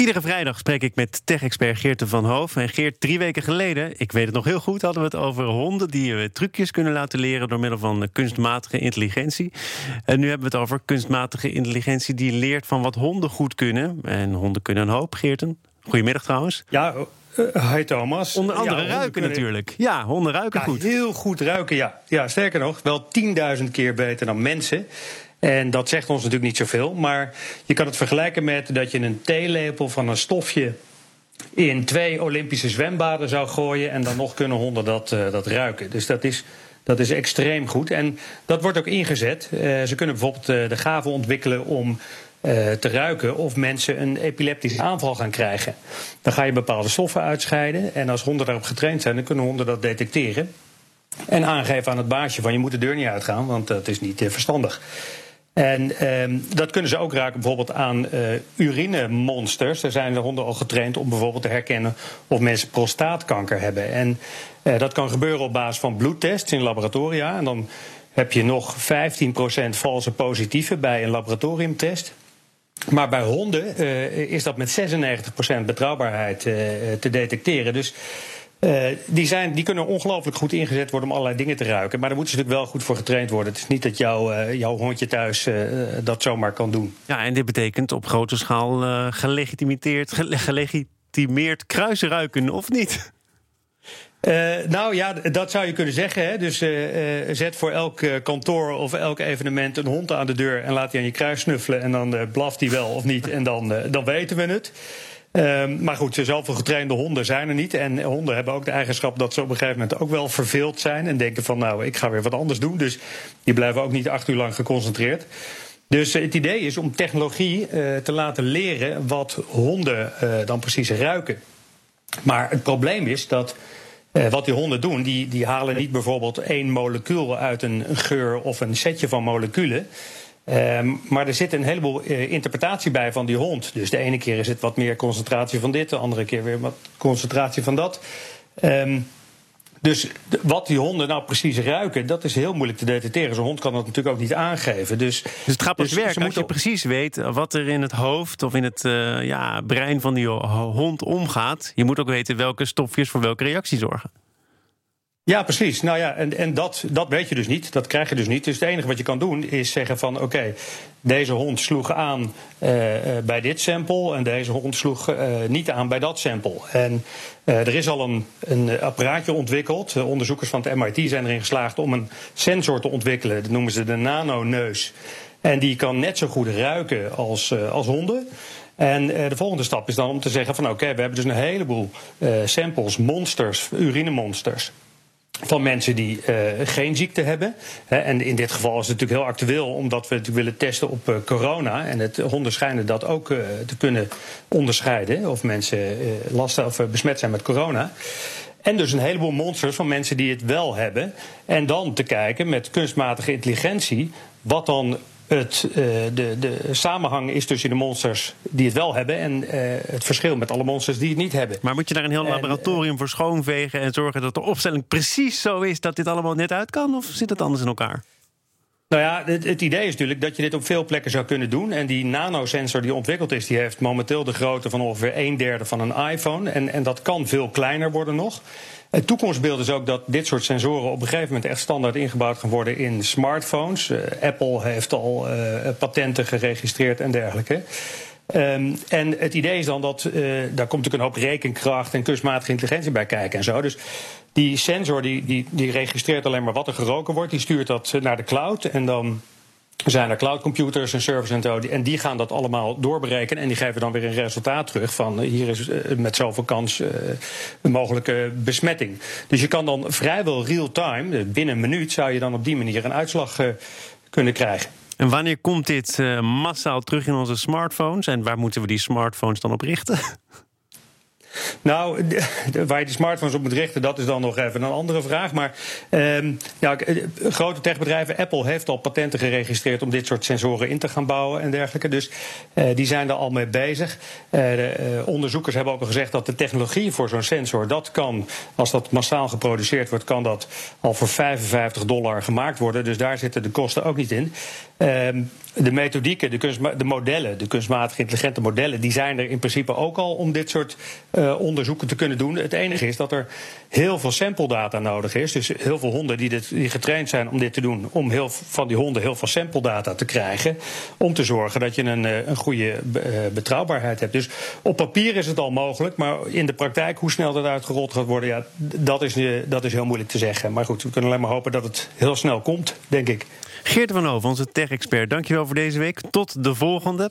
Iedere vrijdag spreek ik met tech-expert Geert van Hoof. En Geert, drie weken geleden, ik weet het nog heel goed, hadden we het over honden die we trucjes kunnen laten leren door middel van kunstmatige intelligentie. En nu hebben we het over kunstmatige intelligentie die leert van wat honden goed kunnen. En honden kunnen een hoop, Geerten. Goedemiddag trouwens. Ja, uh, hi Thomas. Onder andere ruiken natuurlijk. Ja, honden ruiken ja, goed. Heel goed ruiken, ja. ja. Sterker nog, wel 10.000 keer beter dan mensen. En dat zegt ons natuurlijk niet zoveel. Maar je kan het vergelijken met dat je een theelepel van een stofje in twee Olympische zwembaden zou gooien. En dan nog kunnen honden dat, uh, dat ruiken. Dus dat is, dat is extreem goed. En dat wordt ook ingezet. Uh, ze kunnen bijvoorbeeld uh, de gave ontwikkelen om te ruiken of mensen een epileptische aanval gaan krijgen. Dan ga je bepaalde stoffen uitscheiden. En als honden daarop getraind zijn, dan kunnen honden dat detecteren. En aangeven aan het baasje van je moet de deur niet uitgaan, want dat is niet verstandig. En um, dat kunnen ze ook raken bijvoorbeeld aan uh, urinemonsters. Er zijn de honden al getraind om bijvoorbeeld te herkennen of mensen prostaatkanker hebben. En uh, dat kan gebeuren op basis van bloedtests in laboratoria. En dan heb je nog 15% valse positieven bij een laboratoriumtest. Maar bij honden uh, is dat met 96% betrouwbaarheid te detecteren. Dus uh, die, zijn, die kunnen ongelooflijk goed ingezet worden om allerlei dingen te ruiken. Maar daar moeten ze natuurlijk wel goed voor getraind worden. Het is niet dat jouw, uh, jouw hondje thuis uh, dat zomaar kan doen. Ja, en dit betekent op grote schaal gelegitimeerd, gelegitimeerd kruisruiken, of niet? Uh, nou ja, dat zou je kunnen zeggen. Hè? Dus uh, zet voor elk kantoor of elk evenement een hond aan de deur en laat die aan je kruis snuffelen. En dan blaft hij wel of niet. En dan, dan weten we het. Um, maar goed, zoveel getrainde honden zijn er niet. En honden hebben ook de eigenschap dat ze op een gegeven moment ook wel verveeld zijn. En denken van nou, ik ga weer wat anders doen. Dus die blijven ook niet acht uur lang geconcentreerd. Dus het idee is om technologie uh, te laten leren wat honden uh, dan precies ruiken. Maar het probleem is dat wat die honden doen, die, die halen niet bijvoorbeeld één molecuul uit een geur of een setje van moleculen. Um, maar er zit een heleboel uh, interpretatie bij van die hond. Dus de ene keer is het wat meer concentratie van dit, de andere keer weer wat concentratie van dat. Um, dus wat die honden nou precies ruiken, dat is heel moeilijk te detecteren. Zo'n hond kan dat natuurlijk ook niet aangeven. Dus, dus het gaat pas dus werken als je precies weet wat er in het hoofd of in het uh, ja, brein van die hond omgaat. Je moet ook weten welke stofjes voor welke reactie zorgen. Ja, precies. Nou ja, en, en dat, dat weet je dus niet. Dat krijg je dus niet. Dus het enige wat je kan doen is zeggen van oké, deze hond sloeg aan uh, bij dit sample en deze hond sloeg uh, niet aan bij dat sample. En er is al een, een apparaatje ontwikkeld. onderzoekers van het MIT zijn erin geslaagd om een sensor te ontwikkelen. Dat noemen ze de nanoneus. En die kan net zo goed ruiken als, als honden. En de volgende stap is dan om te zeggen van oké, we hebben dus een heleboel samples, monsters, urinemonsters van mensen die uh, geen ziekte hebben. en in dit geval is het natuurlijk heel actueel, omdat we het willen testen op uh, corona. En het honden schijnen dat ook te kunnen onderscheiden. Of mensen last of besmet zijn met corona. En dus een heleboel monsters van mensen die het wel hebben. En dan te kijken met kunstmatige intelligentie. wat dan het, uh, de, de samenhang is tussen de monsters die het wel hebben en uh, het verschil met alle monsters die het niet hebben. Maar moet je daar een heel en, laboratorium voor schoonvegen en zorgen dat de opstelling precies zo is dat dit allemaal net uit kan? Of zit het anders in elkaar? Nou ja, het, het, idee is natuurlijk dat je dit op veel plekken zou kunnen doen. En die nanosensor die ontwikkeld is, die heeft momenteel de grootte van ongeveer een derde van een iPhone. En, en dat kan veel kleiner worden nog. Het toekomstbeeld is ook dat dit soort sensoren op een gegeven moment echt standaard ingebouwd gaan worden in smartphones. Uh, Apple heeft al uh, patenten geregistreerd en dergelijke. Um, en het idee is dan dat uh, daar komt natuurlijk een hoop rekenkracht en kunstmatige intelligentie bij kijken en zo. Dus die sensor die, die, die registreert alleen maar wat er geroken wordt. Die stuurt dat naar de cloud en dan zijn er cloudcomputers en servers en zo. En die gaan dat allemaal doorberekenen. En die geven dan weer een resultaat terug van hier is met zoveel kans uh, een mogelijke besmetting. Dus je kan dan vrijwel real-time, binnen een minuut, zou je dan op die manier een uitslag kunnen krijgen. En wanneer komt dit massaal terug in onze smartphones? En waar moeten we die smartphones dan op richten? Nou, waar je die smartphones op moet richten, dat is dan nog even een andere vraag. Maar um, ja, grote techbedrijven, Apple heeft al patenten geregistreerd om dit soort sensoren in te gaan bouwen en dergelijke. Dus uh, die zijn er al mee bezig. Uh, onderzoekers hebben ook al gezegd dat de technologie voor zo'n sensor, dat kan, als dat massaal geproduceerd wordt, kan dat al voor 55 dollar gemaakt worden. Dus daar zitten de kosten ook niet in. Um, de methodieken, de, de modellen, de kunstmatig intelligente modellen, die zijn er in principe ook al om dit soort uh, onderzoeken te kunnen doen. Het enige is dat er heel veel sample data nodig is. Dus heel veel honden die, dit, die getraind zijn om dit te doen, om heel, van die honden heel veel sample data te krijgen. Om te zorgen dat je een, een goede betrouwbaarheid hebt. Dus op papier is het al mogelijk, maar in de praktijk, hoe snel dat uitgerold gaat worden, ja, dat is, dat is heel moeilijk te zeggen. Maar goed, we kunnen alleen maar hopen dat het heel snel komt, denk ik. Geert van Hoven, onze tech-expert, dankjewel voor deze week. Tot de volgende.